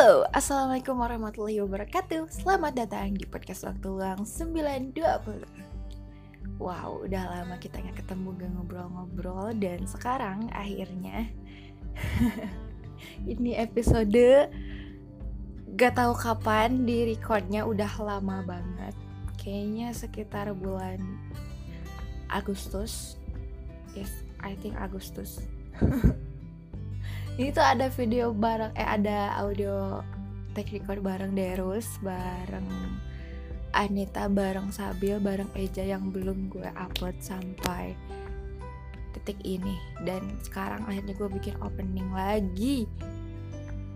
Halo, Assalamualaikum warahmatullahi wabarakatuh. Selamat datang di podcast Waktu Luang 920 Wow, udah lama kita gak ketemu gak ngobrol-ngobrol Dan sekarang akhirnya Ini episode Gak tahu kapan di recordnya udah lama banget. Kayaknya sekitar bulan Agustus. Yes, I think Agustus ini tuh ada video bareng eh ada audio take record bareng Derus bareng Anita bareng Sabil bareng Eja yang belum gue upload sampai detik ini. Dan sekarang akhirnya gue bikin opening lagi.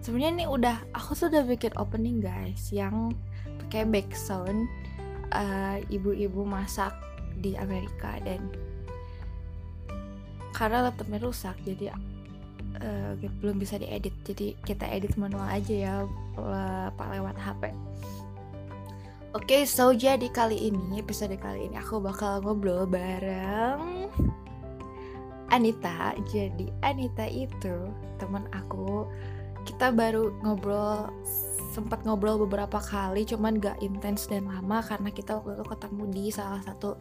Sebenarnya ini udah aku sudah bikin opening guys yang pakai background uh, ibu-ibu masak di Amerika. Dan karena laptopnya rusak jadi uh, belum bisa diedit jadi kita edit manual aja ya pak lewat HP Oke, okay, so jadi kali ini episode kali ini aku bakal ngobrol bareng Anita. Jadi Anita itu teman aku. Kita baru ngobrol sempat ngobrol beberapa kali, cuman gak intens dan lama karena kita waktu itu ketemu di salah satu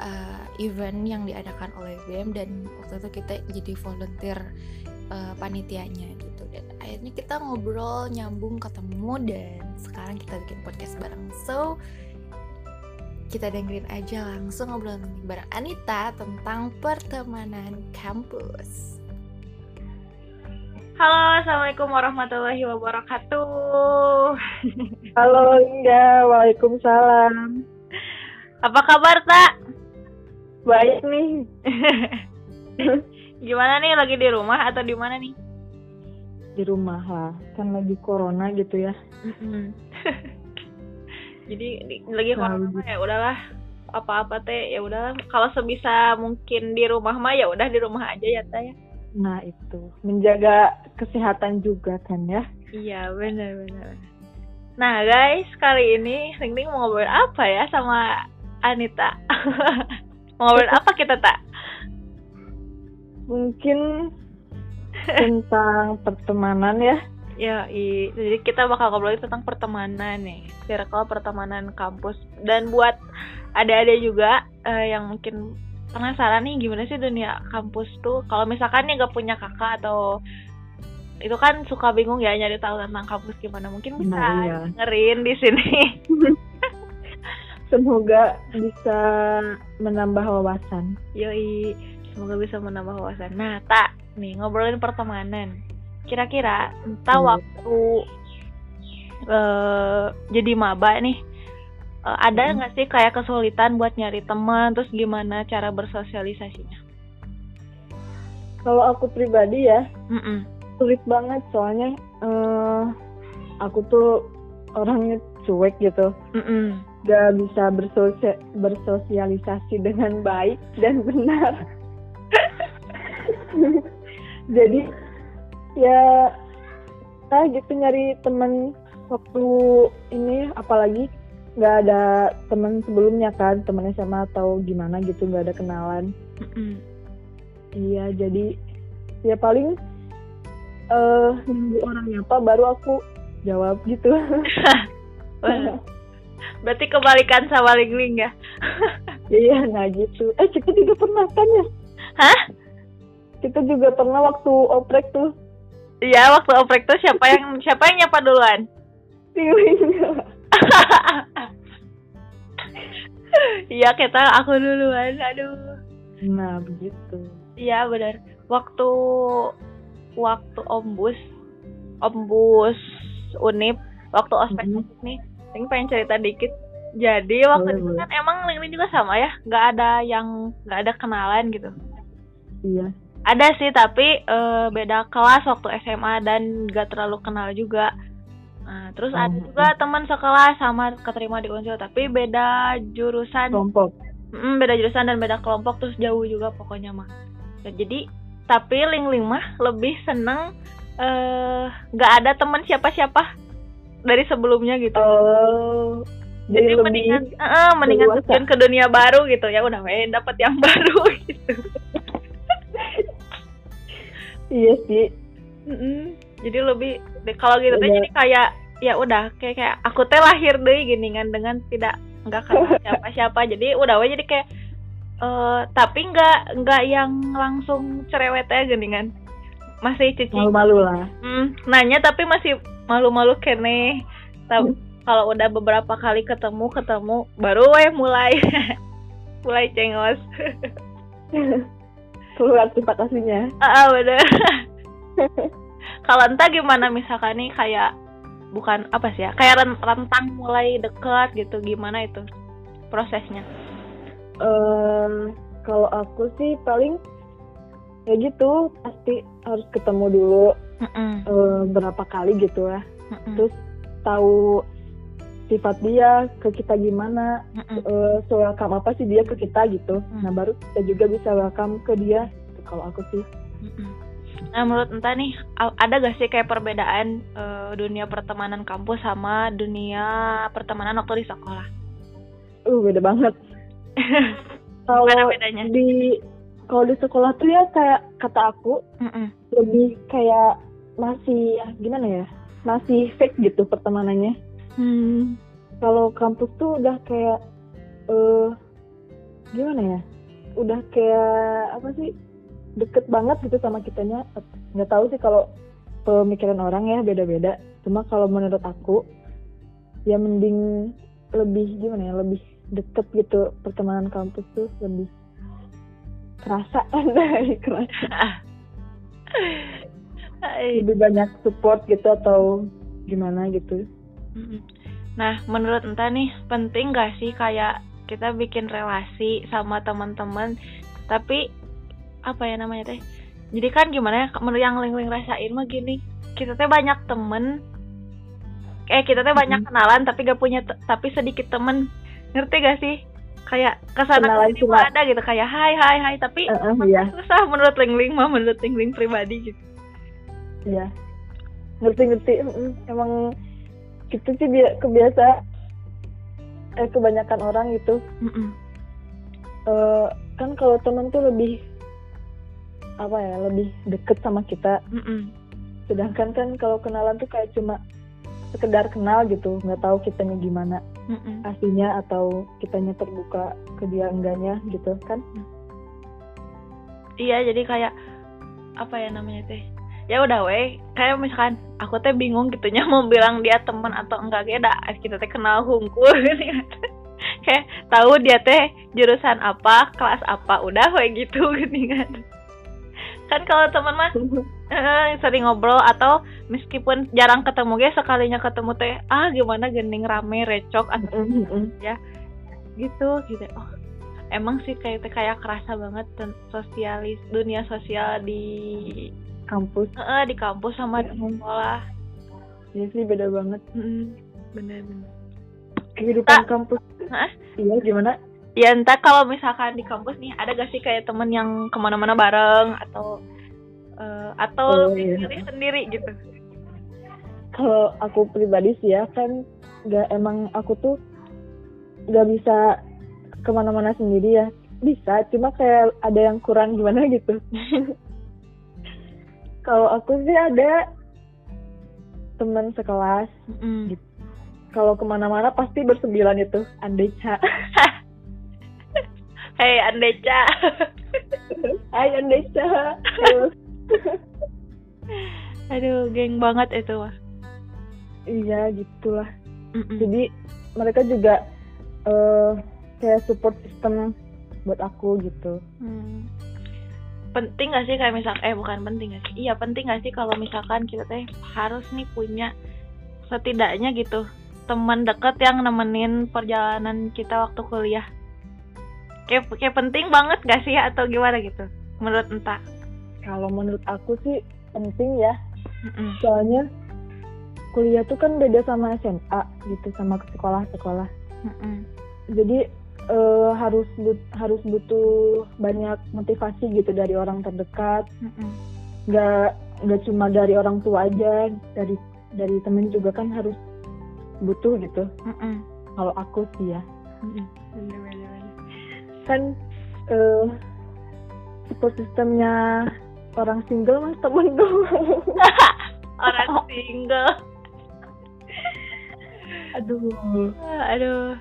uh, event yang diadakan oleh BEM dan waktu itu kita jadi volunteer uh, panitianya gitu dan akhirnya kita ngobrol nyambung ketemu dan sekarang kita bikin podcast bareng so kita dengerin aja langsung ngobrol bareng Anita tentang pertemanan kampus. Halo, assalamualaikum warahmatullahi wabarakatuh. Halo Linda, waalaikumsalam. Apa kabar tak? Baik nih. Gimana nih lagi di rumah atau di mana nih? Di rumah lah, kan lagi corona gitu ya. Jadi di, lagi nah, corona ya udahlah apa-apa teh ya udahlah kalau sebisa mungkin di rumah mah ya udah di rumah aja ya teh ya. Nah itu menjaga kesehatan juga kan ya. Iya benar benar. Nah guys kali ini Ning Ning mau ngobrol apa ya sama Anita? mau ngobrol apa kita tak? Mungkin tentang pertemanan ya. Ya i jadi kita bakal ngobrolin tentang pertemanan nih circle pertemanan kampus. Dan buat ada-ada juga uh, yang mungkin penasaran nih gimana sih dunia kampus tuh? Kalau misalkan nih gak punya kakak atau itu kan suka bingung ya nyari tahu tentang kampus gimana. Mungkin bisa nah, iya. dengerin di sini. Semoga bisa menambah wawasan. Yoi semoga bisa menambah wawasan nah tak nih ngobrolin pertemanan kira-kira entah hmm. waktu uh, jadi maba nih uh, ada hmm. nggak hmm. sih kayak kesulitan buat nyari teman terus gimana cara bersosialisasinya kalau aku pribadi ya mm -mm. sulit banget soalnya uh, aku tuh orangnya cuek gitu mm -mm. gak bisa bersosialisasi dengan baik dan benar jadi ya saya gitu nyari teman waktu ini apalagi nggak ada teman sebelumnya kan teman SMA atau gimana gitu nggak ada kenalan. Iya jadi ya paling uh, nunggu orang nyapa baru aku jawab gitu. Berarti kebalikan sama Lingling ya? Iya nah gitu. Eh kita juga pernah kan ya hah kita juga pernah waktu oprek tuh. Iya waktu oprek tuh siapa yang siapa yang nyapa duluan? Iya kita aku duluan aduh. Nah begitu. Iya benar. Waktu waktu ombus ombus unip waktu ospek mm -hmm. nih ini pengen cerita dikit. Jadi waktu itu kan emang ini juga sama ya? Nggak ada yang nggak ada kenalan gitu? Iya ada sih tapi uh, beda kelas waktu SMA dan gak terlalu kenal juga. Nah, terus oh. ada juga teman sekelas sama keterima di Unsil tapi beda jurusan. Kelompok? Mm, beda jurusan dan beda kelompok terus jauh juga pokoknya mah. Nah, jadi tapi Ling Ling mah lebih seneng uh, gak ada teman siapa-siapa dari sebelumnya gitu. Oh jadi, jadi mendingan uh, mendingan terjun ke dunia baru gitu. Ya udah main dapat yang baru gitu iya sih. Mm -mm. jadi lebih kalau gitu tuh Iya. jadi kayak ya udah kayak kayak aku teh lahir deh gini kan dengan tidak nggak kenal siapa siapa jadi udah jadi kayak eh tapi nggak nggak yang langsung cerewet aja gini kan. Masih cici malu-malu lah. Hmm, nanya tapi masih malu-malu kene. Tahu kalau udah beberapa kali ketemu ketemu baru we mulai. Mulai cengos keluar terima kasihnya ah bener. Kalau entah gimana? Misalkan nih kayak bukan apa sih ya? Kayak ren- rentang mulai dekat gitu. Gimana itu prosesnya? Em, kalau aku sih paling ya gitu pasti harus ketemu dulu Mm-mm, eh, berapa kali gitu lah. Mm-mm, terus tahu sifat dia ke kita gimana mm-mm. eh welcome apa sih dia ke kita gitu Hmm. nah baru kita juga bisa welcome ke dia Gitu, kalau aku sih Mm-mm. Nah, menurut entah nih, ada gak sih kayak perbedaan eh, dunia pertemanan kampus sama dunia pertemanan waktu di sekolah? uh beda banget kalau bedanya? di kalau di sekolah tuh ya kayak kata aku Mm-mm. lebih kayak masih gimana ya masih fake gitu pertemanannya Hmm. kalau kampus tuh udah kayak eh gimana ya? Udah kayak apa sih? Deket banget gitu sama kitanya. Nggak tahu sih kalau pemikiran orang ya beda-beda. Cuma kalau menurut aku ya mending lebih gimana ya lebih deket gitu. Pertemanan kampus tuh lebih kerasa. Dari kerasa. Lebih banyak support gitu atau gimana gitu. Nah, menurut entah nih penting gak sih kayak kita bikin relasi sama teman-teman, tapi apa ya namanya teh? Jadi kan gimana ya? Menurut yang ling-ling rasain mah gini, kita teh banyak temen, eh kita teh banyak Mhm. kenalan tapi gak punya, tapi sedikit temen, ngerti gak sih? Kayak ke sana ke sini cuma- ada gitu kayak hai hai hai tapi Eh, eh, iya susah menurut ling-ling mah menurut ling-ling pribadi gitu. Iya. Ngerti-ngerti. Mm, Emang gitu sih bi- kebiasa eh kebanyakan orang gitu. Mm-mm. Eh, kan kalau teman tuh lebih apa ya, lebih deket sama kita. Mm-mm. Sedangkan kan kalau kenalan tuh kayak cuma sekedar kenal gitu, nggak tahu kitanya gimana Mm-mm. aslinya atau kitanya terbuka ke dia enggaknya gitu kan. Iya jadi kayak apa ya namanya teh ya udah weh. Kayak misalkan aku teh bingung gitunya mau bilang dia teman atau enggak. Kayak dah kita teh kenal hungkul. Gitu kayak tahu dia teh jurusan apa kelas apa. Udah weh gitu. Gitu kan. Kan kalau teman mah eh, sering ngobrol atau meskipun jarang ketemu guys sekalinya ketemu teh ah gimana gening rame recok atau mm. gitu gitu. Oh emang sih kayak kayak kerasa banget sosialis dunia sosial di Kampus. eh, di kampus sama di Mm. sekolah Iya sih beda banget. Mm, bener-bener Kehidupan Tak. kampus. Hah? Iya gimana? ya entah kalau misalkan di kampus nih ada gak sih kayak temen yang ke mana-mana bareng atau eh, atau Oh, iya. sendiri sendiri gitu kalau aku pribadi sih ya kan nggak emang aku tuh nggak bisa ke mana-mana sendiri ya bisa cuma kayak ada yang kurang gimana gitu kalau aku sih ada teman sekelas Mm. Gitu. kalau ke mana-mana pasti bersembilan itu Andeca Hei Andeca Hai Andeca aduh geng banget itu wah iya gitulah Mm-mm. jadi mereka juga eh kayak support system buat aku gitu Hmm. Penting gak sih kayak misal eh bukan penting gak sih? Iya penting gak sih kalau misalkan kita teh harus nih punya setidaknya gitu teman dekat yang nemenin perjalanan kita waktu kuliah. Kayak kayak penting banget gak sih atau gimana gitu? Menurut entah. kalau menurut aku sih penting ya Mm-mm. soalnya kuliah tuh kan beda sama SMA gitu sama sekolah-sekolah Mm-mm. jadi eh, harus but- harus butuh banyak motivasi gitu dari orang terdekat. Nggak nggak cuma dari orang tua aja dari dari temen juga kan harus butuh gitu. Mm-mm. kalau aku sih ya. Bener-bener. kan eh support sistemnya orang single mas temen gue orang single. Aduh. Aduh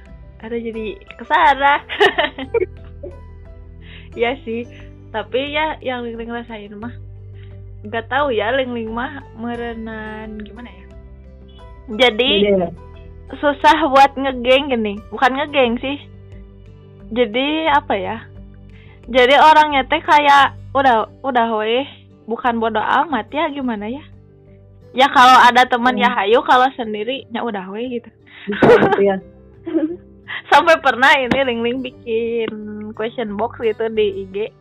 aduh jadi ke sana. Iya sih tapi ya yang Ling Ling rasain mah nggak tahu ya Ling Ling mah merenan gimana ya? Jadi Iya. susah buat ngegeng gini bukan ngegeng sih. Jadi apa ya? Jadi orangnya teh kayak udah udah weh bukan bodoh amat ya gimana ya? Ya kalau ada teman Hmm. ya hayu kalau sendiri ya udah weh gitu. Bisa gitu ya sampai pernah ini Ling Ling bikin question box gitu di IG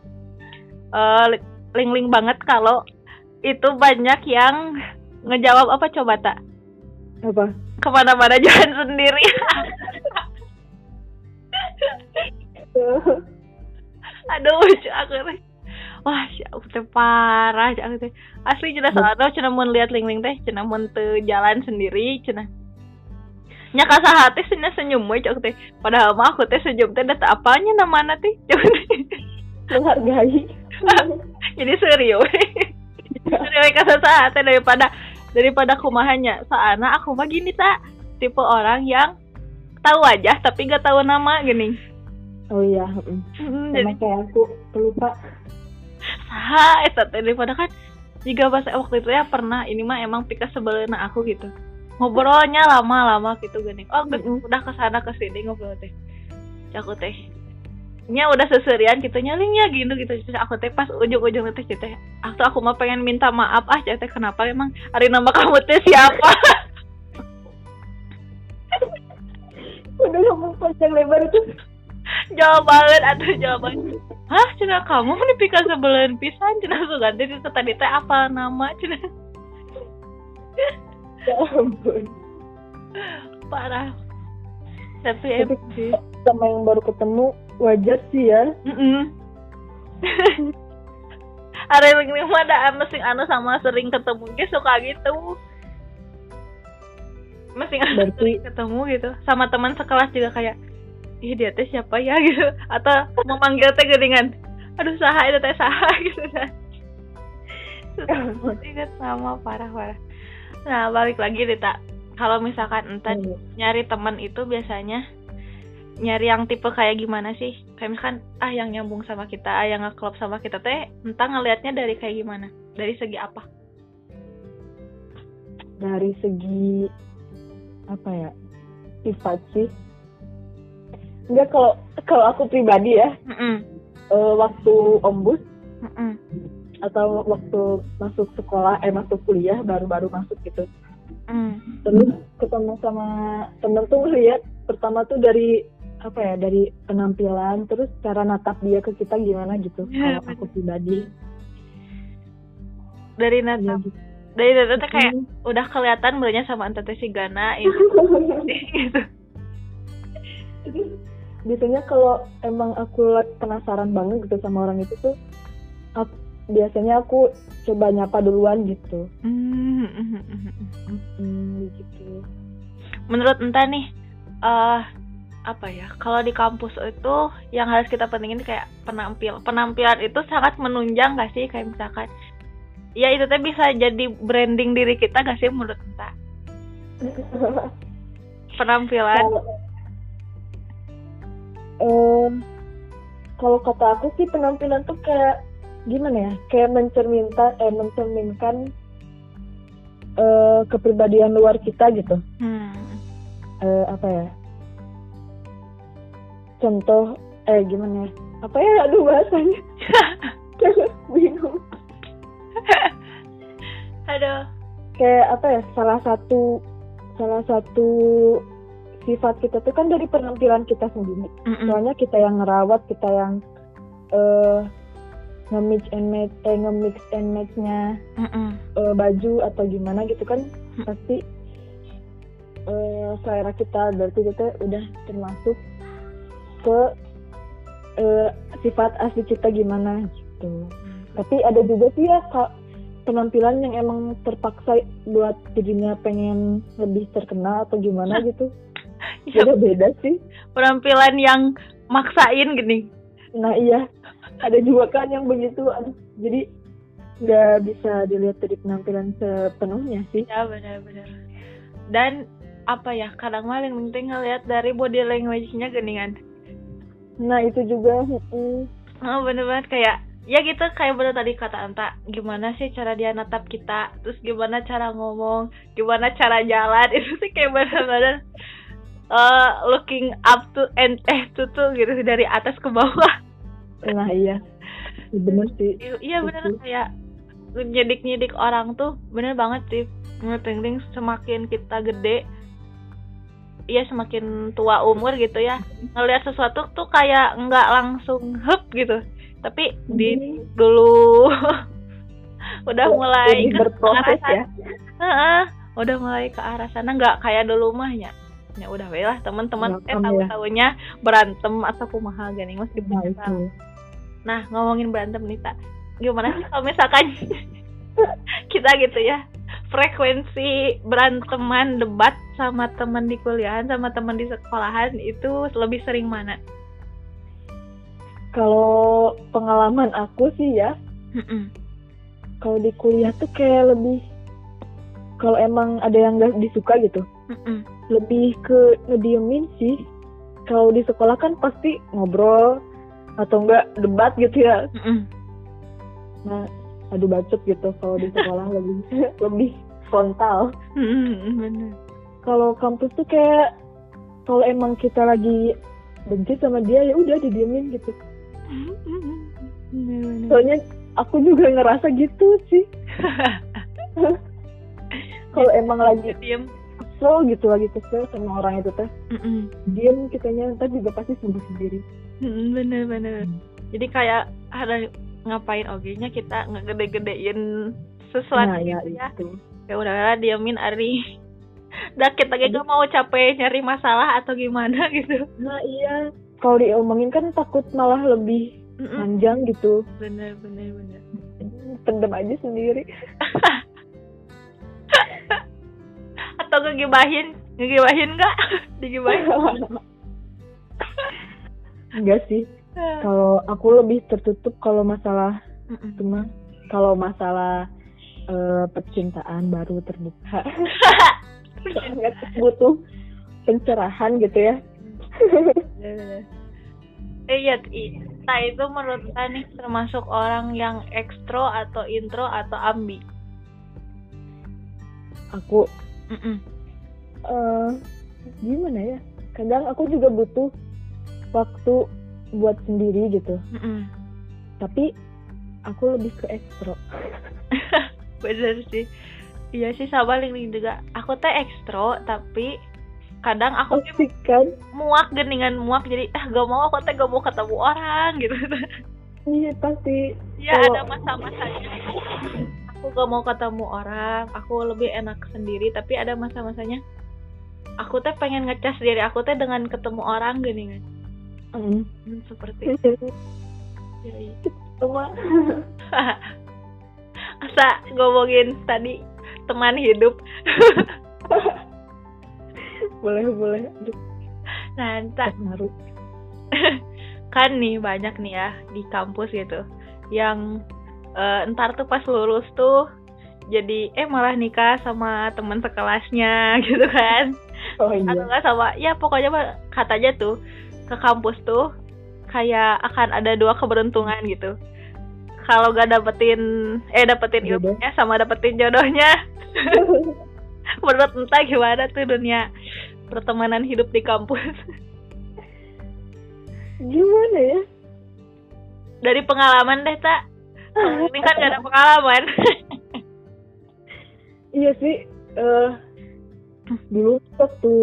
Eh, Ling Ling banget kalau itu banyak yang ngejawab apa coba tak apa? Ke mana-mana jalan sendiri. Aduh lucu aku wah aku teh parah aku teh. Asli cenah soalnya cenah mun lihat ling ling teh mun teu jalan sendiri cenah nya kasaha teh cenah senyum we cak teh. Padahal mah aku teh senyum teh da teu apanya namana teh? Cak teh. menghargai. Jadi serius serius kasaha teh daripada daripada kumahanya soalnya aku mah gini tak tipe orang yang tahu aja tapi gak tahu nama gini. Oh iya mm. Jadi kayak aku pelupa saha eta teh daripada kan jika pas waktu itu ya pernah ini mah emang pika sebelena aku gitu ngobrolnya lama-lama gitu gini. Oh geus Mm-mm. udah ke sana ke sini ngobrol teh. Aku teh. Nya udah seserian gitu nyalingnya gitu gitu. Terus aku teh pas ujung-ujung teh gitu. Aku aku mah pengen minta maaf ah teh kenapa emang hari nama kamu teh siapa? Udah ngomong panjang lebar itu. Jawaban atau jawaban. Hah cina kamu nih pika sebelen pisan? Cina sugan teh itu tadi teh apa nama cina ya ampun. Parah. Tapi sama yang baru ketemu wajar sih ya. Mm-mm. Ada yang ini mah ada mesin anu sama sering ketemu. Ge suka gitu. Mesin anu Berarti- sering ketemu gitu. Sama teman sekelas juga kayak ih dia teh siapa ya? Gitu. Atau memanggil teh geningan aduh saha itu teh saha. Gitu kan. Ingat sama parah parah nah balik lagi deh tak kalau misalkan entar Hmm. nyari teman itu biasanya nyari yang tipe kayak gimana sih? Kayak misalkan ah yang nyambung sama kita, ah yang ngeklop sama kita teh entah ngelihatnya dari kayak gimana? Dari segi apa? dari segi apa ya sifat sih enggak kalau kalau aku pribadi ya Mm-mm. eh, waktu ombus Mm-mm. Atau waktu masuk sekolah eh masuk kuliah baru-baru masuk gitu Mm. terus ketemu sama temen tuh lihat pertama tuh dari apa ya dari penampilan terus cara natap dia ke kita gimana gitu Ya, kalau aku pribadi Dari ya nata, gitu. dari nata teh kayak Hmm. udah kelihatan benernya sama teh si Gana ini gitu. biasanya kalau emang aku penasaran banget gitu sama orang itu tuh aku- biasanya aku coba nyapa duluan gitu Mm. hmm, gitu Menurut entah nih eh apa ya? Kalau di kampus itu yang harus kita pentingin kayak penampil. Penampilan itu sangat menunjang gak sih kayak misalkan ya itu teh bisa jadi branding diri kita gak sih menurut entah penampilan Kalau- Em, kalau kata aku sih penampilan tuh kayak gimana ya kayak mencerminkan eh mencerminkan eh, kepribadian luar kita gitu. Hmm. Eh, apa ya? Contoh eh gimana ya? Apa ya? Aduh bahasanya. Bingung. Aduh kayak apa ya? Salah satu salah satu sifat kita tuh kan dari penampilan kita sendiri. Mm-mm. soalnya kita yang ngerawat kita yang eh nge-mix and match eh nge-mix and matchnya Mm-mm. eh, baju atau gimana gitu kan Hmm. pasti eh selera kita berarti kita udah termasuk ke eh, sifat asli kita gimana gitu. Tapi ada juga sih ya kak penampilan yang emang terpaksa buat dirinya pengen lebih terkenal atau gimana gitu. Ya, beda beda sih. Penampilan yang maksain gini. Nah iya ada juga kan yang begitu aduh. Jadi nggak bisa dilihat dari penampilan sepenuhnya sih. Ya benar-benar dan apa ya kadang paling penting ngeliat dari body language-nya geningan nah itu juga mm, oh bener banget. Kayak ya gitu kayak bener tadi kata Anta. Gimana sih cara dia natap kita? Terus gimana cara ngomong? Gimana cara jalan? Itu sih kayak bener-bener uh, looking up to and eh to tuh gitu dari atas ke bawah nah iya. Bener sih. Iya bener. Kayak nyedik-nyedik orang tuh bener banget sih. Menurut penting semakin kita gede iya semakin tua umur gitu ya ngelihat sesuatu tuh kayak nggak langsung hup gitu. Tapi di dulu udah mulai Lebih berproses arah ya. sana. Heeh, udah mulai ke arah sana nggak kayak dulu mah ya ya udah we lah teman-teman eh tahu ya. tahunya berantem atau kumaha gini mas nah di itu Nah, ngomongin berantem nih, Tak. Gimana sih kalau misalkan kita gitu ya, frekuensi beranteman, debat sama teman di kuliahan, sama teman di sekolahan itu lebih sering mana? kalau pengalaman aku sih ya Mm-mm. kalau di kuliah tuh kayak lebih kalau emang ada yang gak disuka gitu Mm-mm. Lebih ke ngediemin sih. Kalau di sekolah kan pasti ngobrol atau enggak debat gitu ya. Mm-mm. nah adu bacot gitu kalau di sekolah lebih lebih frontal. Kalau kampus tuh kayak kalau emang kita lagi benci sama dia ya udah didiemin gitu. Soalnya aku juga ngerasa gitu sih. Kalau emang lagi Diem. Kesel gitu lagi kesel sama orang itu teh. Mm-mm. diem kitanya ntar juga pasti sembuh sendiri. Mm, Bener, bener. Jadi kayak ada ngapain oge-nya kita ngegede-gedein sesuatu nah ya gitu ya. itu. Ya udahlah diamin Ari. Dah kita gak mau capek nyari masalah atau gimana gitu. Nah iya. Kalau diomongin kan takut malah lebih panjang gitu. Bener bener bener. Pendem aja sendiri atau ngegibahin? Ngegibahin nggak? Digibahin? Enggak sih. Kalau aku lebih tertutup kalau masalah cuma kalau masalah eh, percintaan baru terbuka. Butuh pencerahan gitu ya. Eh iya i- nah itu menurut kita nih termasuk orang yang ekstro atau intro atau ambi? Aku Mm-mm. eh gimana ya? Kadang aku juga butuh waktu buat sendiri gitu. Mm-mm. tapi aku lebih ke ekstro. Bener sih. Iya sih sama Ling juga. Aku teh ekstro tapi kadang aku toxic kan? muak geningan muak. Jadi ah gak mau aku teh gak mau ketemu orang gitu. Iya pasti. Ya Kalau- ada masa-masanya aku gak mau ketemu orang. Aku lebih enak sendiri tapi ada masa-masanya aku teh pengen ngecas diri aku teh dengan ketemu orang geningan Mm. Hmm, seperti itu. Ya. Cuma asa ngomongin tadi teman hidup. Boleh boleh. Nah ngaruh. Kan nih banyak nih ya di kampus gitu yang eh, entar tuh pas lulus tuh jadi eh malah nikah sama teman sekelasnya gitu kan. Oh atau iya enggak sama ya pokoknya mah katanya tuh ke kampus tuh kayak akan ada dua keberuntungan gitu. Kalau gak dapetin eh dapetin Jodoh. ilmunya sama dapetin jodohnya. Menurut entah gimana tuh dunia pertemanan hidup di kampus. Gimana ya? Dari pengalaman deh tak ini kan gak ada pengalaman. Iya sih eh dulu waktu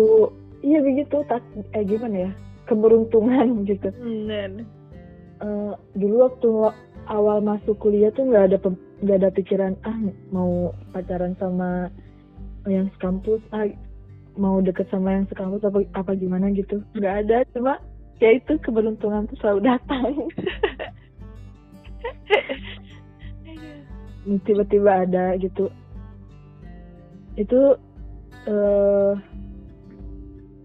iya begitu tak eh gimana ya keberuntungan gitu. Bener. Eh, dulu waktu awal masuk kuliah tuh nggak ada nggak ada pikiran ah mau pacaran sama yang sekampus ah mau deket sama yang sekampus apa apa gimana gitu. Nggak ada cuma ya itu keberuntungan tuh selalu datang tiba-tiba ada gitu. Itu eh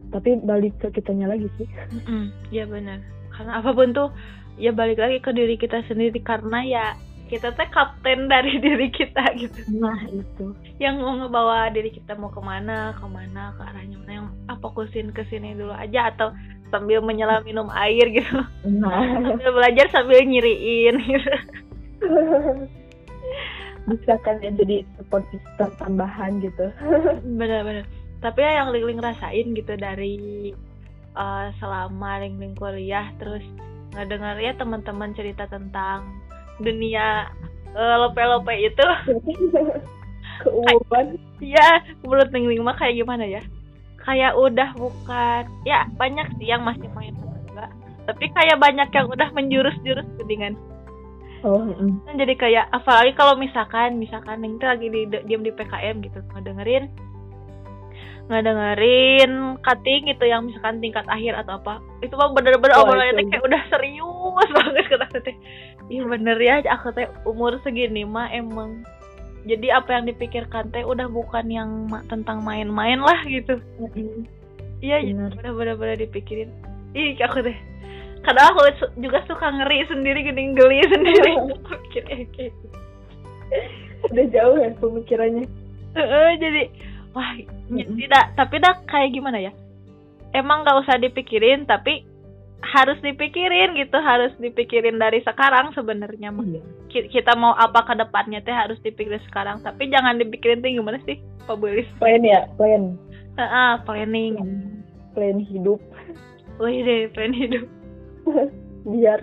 tapi balik ke kitanya lagi sih. Mm-mm, ya benar. Karena apa pun tuh ya balik lagi ke diri kita sendiri. Karena ya kita teh kapten dari diri kita gitu. Nah itu. Yang mau ngebawa diri kita mau ke mana ke mana ke arahnya mana yang ah, fokusin ke sini dulu aja atau sambil menyelam minum air gitu. Nah. Sambil belajar sambil nyiriin gitu. Bisa kan ya jadi support system tambahan gitu. Bener-bener tapi ya yang Ling Ling rasain gitu dari uh, selama Ling Ling kuliah terus ngedengar ya teman-teman cerita tentang dunia uh, lope-lope itu. Keumuman ya menurut Ling Ling mah kayak gimana ya kayak udah bukan. Ya banyak sih yang masih main juga. Tapi kayak banyak yang udah menjurus-jurus dengan oh mm. kan jadi kayak apalagi kalau misalkan misalkan Ning tuh lagi di diam di PKM gitu ngedengerin ngedengerin cutting gitu yang misalkan tingkat akhir atau apa itu mah bener-bener Wah, obrolannya kayak udah serius banget kata teh iya bener ya aku teh umur segini mah emang jadi apa yang dipikirkan teh udah bukan yang ma- tentang main-main lah gitu. Iya Bener. udah bener-bener dipikirin. Ih aku teh kadang aku su- juga suka ngeri sendiri gini geli sendiri. Mikir kayak gitu. udah jauh ya pemikirannya. Heeh, jadi wah Mm-mm. tidak. Tapi dah kayak gimana ya? Emang nggak usah dipikirin tapi harus dipikirin gitu. Harus dipikirin dari sekarang sebenarnya mah. Ki- kita mau apa ke depannya teh harus dipikirin sekarang. Tapi jangan dipikirin tuh gimana sih Pak Belis plan ya plan. Heeh, planning. Plan hidup. Wih deh plan hidup. Biar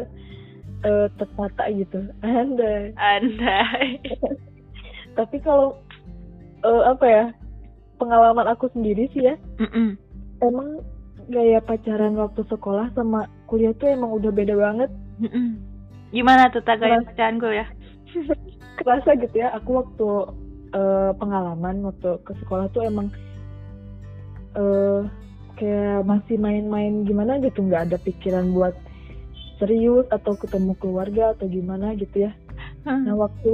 eh, tertata gitu. Anda andai. Tapi kalau eh, apa ya pengalaman aku sendiri sih ya. Mm-mm. emang gaya pacaran waktu sekolah sama kuliah tuh emang udah beda banget. Mm-mm. Gimana tuh tak gaya Keras. bacaan gue ya kerasa gitu ya aku waktu eh, pengalaman waktu ke sekolah tuh emang eh kayak masih main-main gimana gitu nggak ada pikiran buat serius atau ketemu keluarga atau gimana gitu ya nah waktu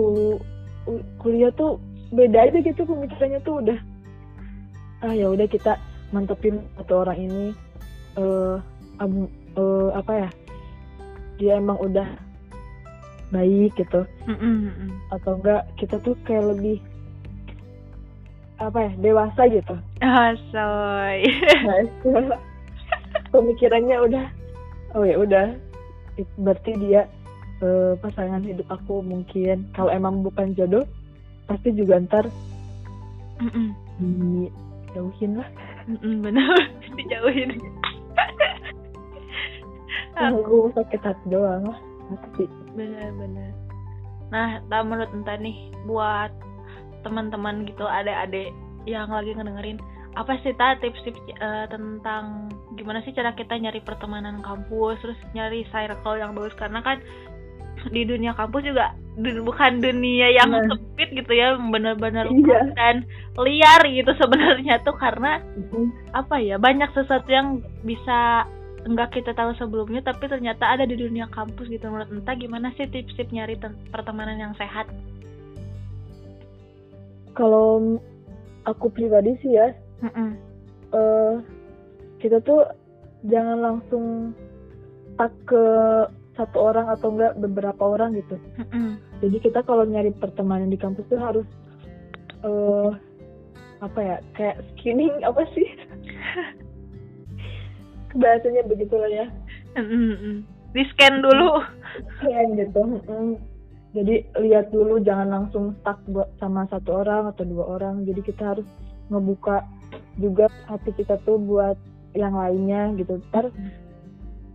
kuliah tuh beda aja gitu pemikirannya tuh udah ah ya udah kita mantepin satu orang ini eh am- eh, apa ya dia emang udah baik gitu. Mm-mm. atau enggak kita tuh kayak lebih apa ya dewasa gitu. Ah soy. Nah, pemikirannya udah oh ya udah. Berarti dia eh, pasangan hidup aku mungkin. Kalau emang bukan jodoh pasti juga ntar Mm-mm. dijauhin lah. Mm-mm, bener dijauhin. Aku sakit hati doang lah. Pasti bener-bener nah tak menurut entah nih buat teman-teman gitu adik-adik yang lagi ngedengerin apa sih ta tips-tips eh, tentang gimana sih cara kita nyari pertemanan kampus terus nyari circle yang bagus karena kan di dunia kampus juga dun- bukan dunia yang Nah. sempit gitu ya bener-bener Iya. dan liar gitu sebenarnya tuh karena Mm-mm. apa ya banyak sesuatu yang bisa enggak kita tahu sebelumnya tapi ternyata ada di dunia kampus gitu menurut entah gimana sih tips-tips nyari pertemanan yang sehat kalau aku pribadi sih ya Mm-mm. eh kita tuh jangan langsung tak ke satu orang atau enggak beberapa orang gitu Mm-mm. jadi kita kalau nyari pertemanan di kampus tuh harus eh apa ya kayak screening apa sih bahasanya begitu lah ya. Mm-mm. di scan dulu. Kayak gitu mm. jadi lihat dulu jangan langsung stuck buat sama satu orang atau dua orang. Jadi kita harus ngebuka juga hati kita tuh buat yang lainnya gitu. Ntar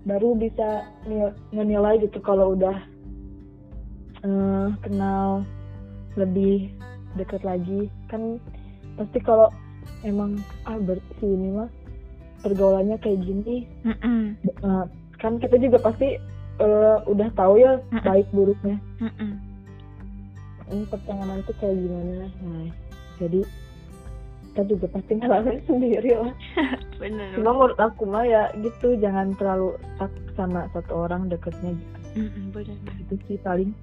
baru bisa nil- menilai gitu kalau udah eh, kenal lebih dekat lagi. Kan pasti kalau emang ah berarti si ini mah pergaulannya kayak gini. Mm-mm. eh, kan kita juga pasti eh, udah tahu ya Mm-mm. baik buruknya. Mm-mm. ini pertemanan itu kayak gimana? Nah jadi kita juga pasti ngalamin sendiri lah. Bener. Cuma menurut aku mah ya gitu jangan terlalu stuck sama satu orang deketnya Mm-mm, bener. Gitu sih paling.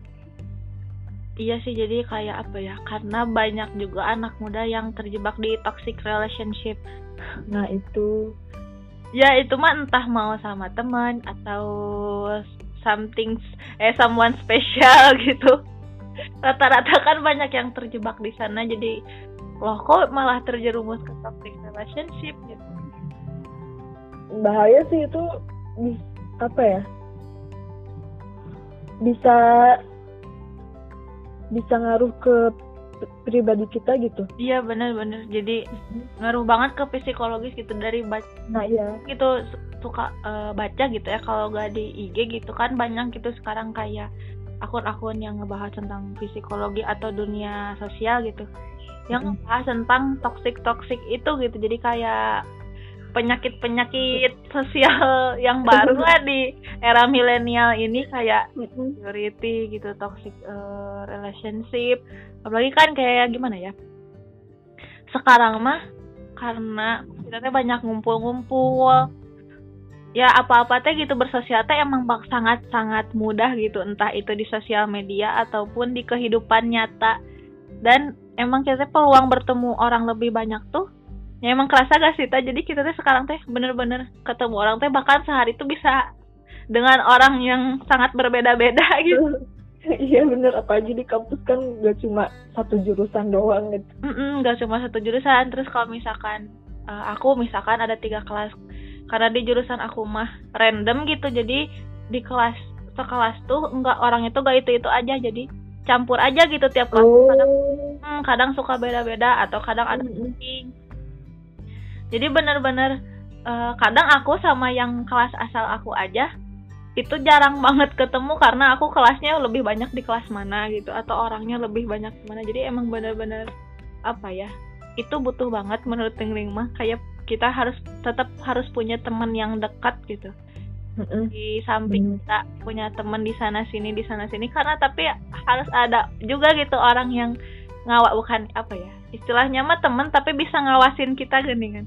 Iya sih jadi kayak apa ya karena banyak juga anak muda yang terjebak di toxic relationship nah itu. Ya itu mah entah mau sama teman atau something eh someone special gitu. Rata-rata kan banyak yang terjebak di sana jadi loh kok malah terjerumus ke toxic relationship gitu? Bahaya sih itu apa ya? Bisa bisa ngaruh ke pribadi kita gitu. Iya bener-bener. Jadi ngaruh banget ke psikologis gitu dari baca nah iya. gitu su- suka eh, baca gitu ya. Kalau gak di IG gitu kan banyak gitu sekarang kayak akun-akun yang ngebahas tentang psikologi atau dunia sosial gitu. Yang ngebahas tentang toxic toxic itu gitu. Jadi kayak penyakit penyakit sosial yang baru lah di era milenial ini kayak insecurity gitu toxic eh, relationship. Apalagi kan kayak gimana ya sekarang mah karena kita banyak ngumpul-ngumpul. Ya apa-apa teh gitu bersosial teh emang bak- sangat-sangat mudah gitu entah itu di sosial media ataupun di kehidupan nyata. Dan emang kita peluang bertemu orang lebih banyak tuh ya emang kerasa gak sih Ta? jadi kita teh sekarang teh bener-bener ketemu orang teh bahkan sehari tuh bisa dengan orang yang sangat berbeda-beda gitu. Iya bener. Apa aja di kampus kan gak cuma satu jurusan doang gitu. Mm-mm, nggak cuma satu jurusan. Terus kalau misalkan eh, aku misalkan ada tiga kelas karena di jurusan aku mah random gitu jadi di kelas sekelas tuh enggak orang itu gak itu itu aja. Jadi campur aja gitu tiap kelas kadang, oh. hmm, kadang suka beda-beda atau kadang ada Mm-mm. meeting jadi bener-bener eh, kadang aku sama yang kelas asal aku aja itu jarang banget ketemu karena aku kelasnya lebih banyak di kelas mana gitu atau orangnya lebih banyak mana. Jadi emang bener-bener apa ya itu butuh banget menurut Tingling mah kayak kita harus tetap harus punya teman yang dekat gitu. Mm-mm. di samping kita punya teman di sana sini di sana sini. Karena tapi harus ada juga gitu orang yang ngawak bukan apa ya istilahnya mah teman tapi bisa ngawasin kita gini kan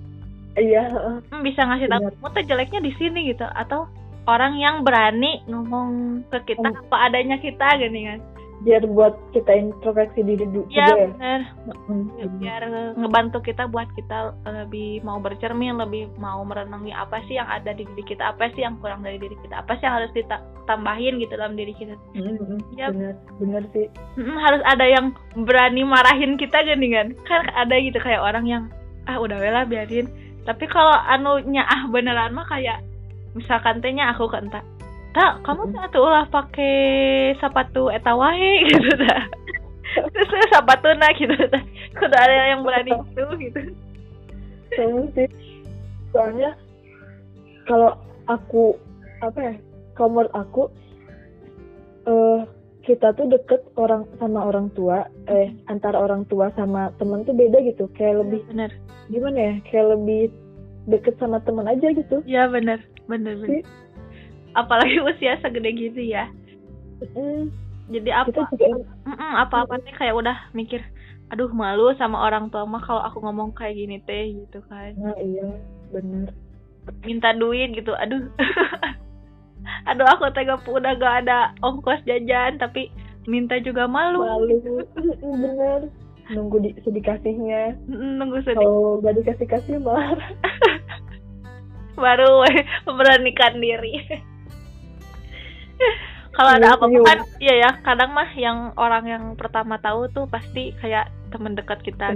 iya. Hmm, bisa ngasih tahu kamu tuh jeleknya di sini gitu. Atau orang yang berani ngomong ke kita Hmm. apa adanya kita gini kan. Biar buat kita introspeksi diri du- ya juga ya. bener Mm, biar ngebantu kita buat kita lebih mau bercermin lebih mau merenungi apa sih yang ada di diri kita apa sih yang kurang dari diri kita apa sih yang harus kita tambahin gitu dalam diri kita. Mm, mm, Ya. bener bener sih. Mm, harus ada yang berani marahin kita gini kan. Kan ada gitu kayak orang yang ah udah wela biarin tapi kalau anunya ah beneran mah kayak misalkan tehnya aku ke entah tak kamu Mm-mm. tuh ulah pakai sepatu eta wae? Gitu dah terus sepatu nah gitu dah kudu ada yang berani itu gitu. Soalnya kalau aku apa ya kalau menurut aku eh kita tuh deket orang sama orang tua eh antara orang tua sama temen tuh beda gitu. Kayak lebih bener. gimana ya? Kayak lebih deket sama temen aja gitu. Ya bener. Bener bener. Apalagi usia segede gitu ya. Mm, jadi kita apa juga Mm-mm, apa-apa nih kayak udah mikir aduh malu sama orang tua mah kalau aku ngomong kayak gini teh gitu kan. Nah iya bener. Minta duit gitu aduh aduh aku tega udah gak ada ongkos jajan tapi minta juga malu. Malu. Bener. Nunggu di, sedikasihnya. Nunggu sedih. Kalau gak dikasih kasih marah baru memberanikan diri. Kalau ada Iya, apa-apa iya. kan iya ya kadang mah yang orang yang pertama tahu tuh pasti kayak teman dekat kita.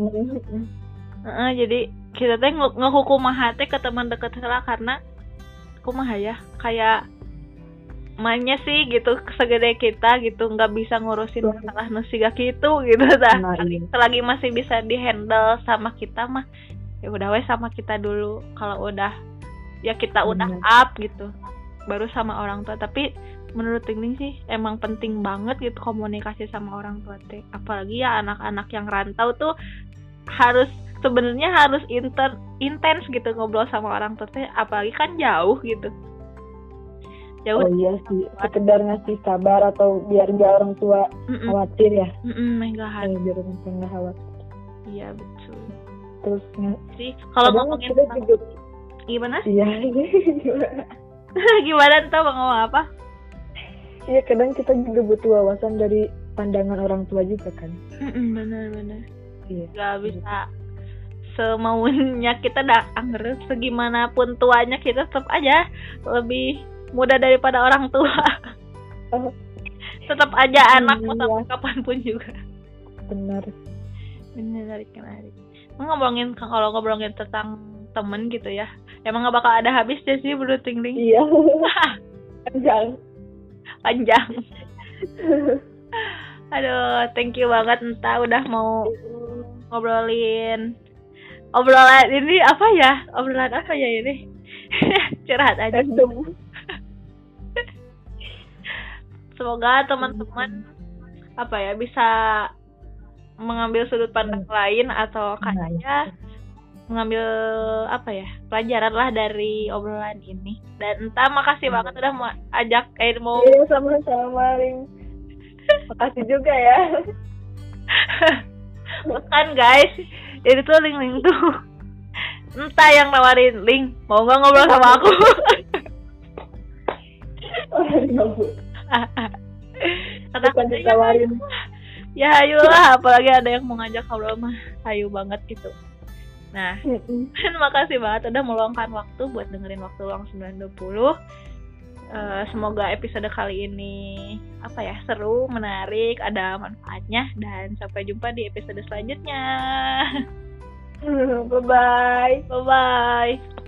Heeh, jadi kita teh nge- ngehukum hati ke teman dekat lah karena kumaha ya kayak mainnya sih gitu segede kita gitu nggak bisa ngurusin masalah nusiga gitu gitu dah Nah, iya. selagi masih bisa dihandle sama kita mah ya udah wes sama kita dulu. Kalau udah ya kita udah Bener. up gitu baru sama orang tua. Tapi menurut Tingling sih emang penting banget gitu komunikasi sama orang tua teh. Apalagi ya anak-anak yang rantau tuh harus sebenarnya harus inter intens gitu ngobrol sama orang tua teh. Apalagi kan jauh gitu jauh oh iya sih. sekedar ngasih kabar atau biar nggak orang tua Mm-mm, khawatir ya? Mm-mm, menggahan. Eh, biar orang tua nggak khawatir. Iya betul. Terus sih kalau ngomongin kita tentang juga gimana? Iya gimana? Tuh mau ngomong apa? Iya kadang kita juga butuh wawasan dari pandangan orang tua juga kan? Mm-mm, bener bener. Iya. Nggak bisa semaunya kita dah angger segimanapun tuanya kita tetap aja lebih muda daripada orang tua. Oh. tetap aja anak mau Iya. sampai kapan pun juga. Benar. Menarik menarik ngobrolin kalau ngobrolin tentang temen gitu ya emang gak bakal ada habisnya sih bro ting ting. Iya. Panjang. Panjang. Aduh thank you banget entah udah mau ngobrolin. Obrolan ini apa ya? Obrolan apa ya ini? Curhat aja. Random semoga teman-teman apa ya bisa mengambil sudut pandang lain atau kayaknya mengambil apa ya pelajaran lah dari obrolan ini. Dan entah makasih banget udah mau ajak eh mau iya sama-sama Ling. Makasih juga ya. Kan guys jadi tuh link link tuh entah yang nawarin. Link mau nggak ngobrol sama aku? Gabut kata bukan ditawarin ya ayolah apalagi ada yang mau ngajak ngobrol mah. Ayo banget gitu. Nah terima kasih banget udah meluangkan waktu buat dengerin waktu luang 920 Eh, semoga episode kali ini apa ya seru menarik ada manfaatnya dan sampai jumpa di episode selanjutnya. Bye bye bye bye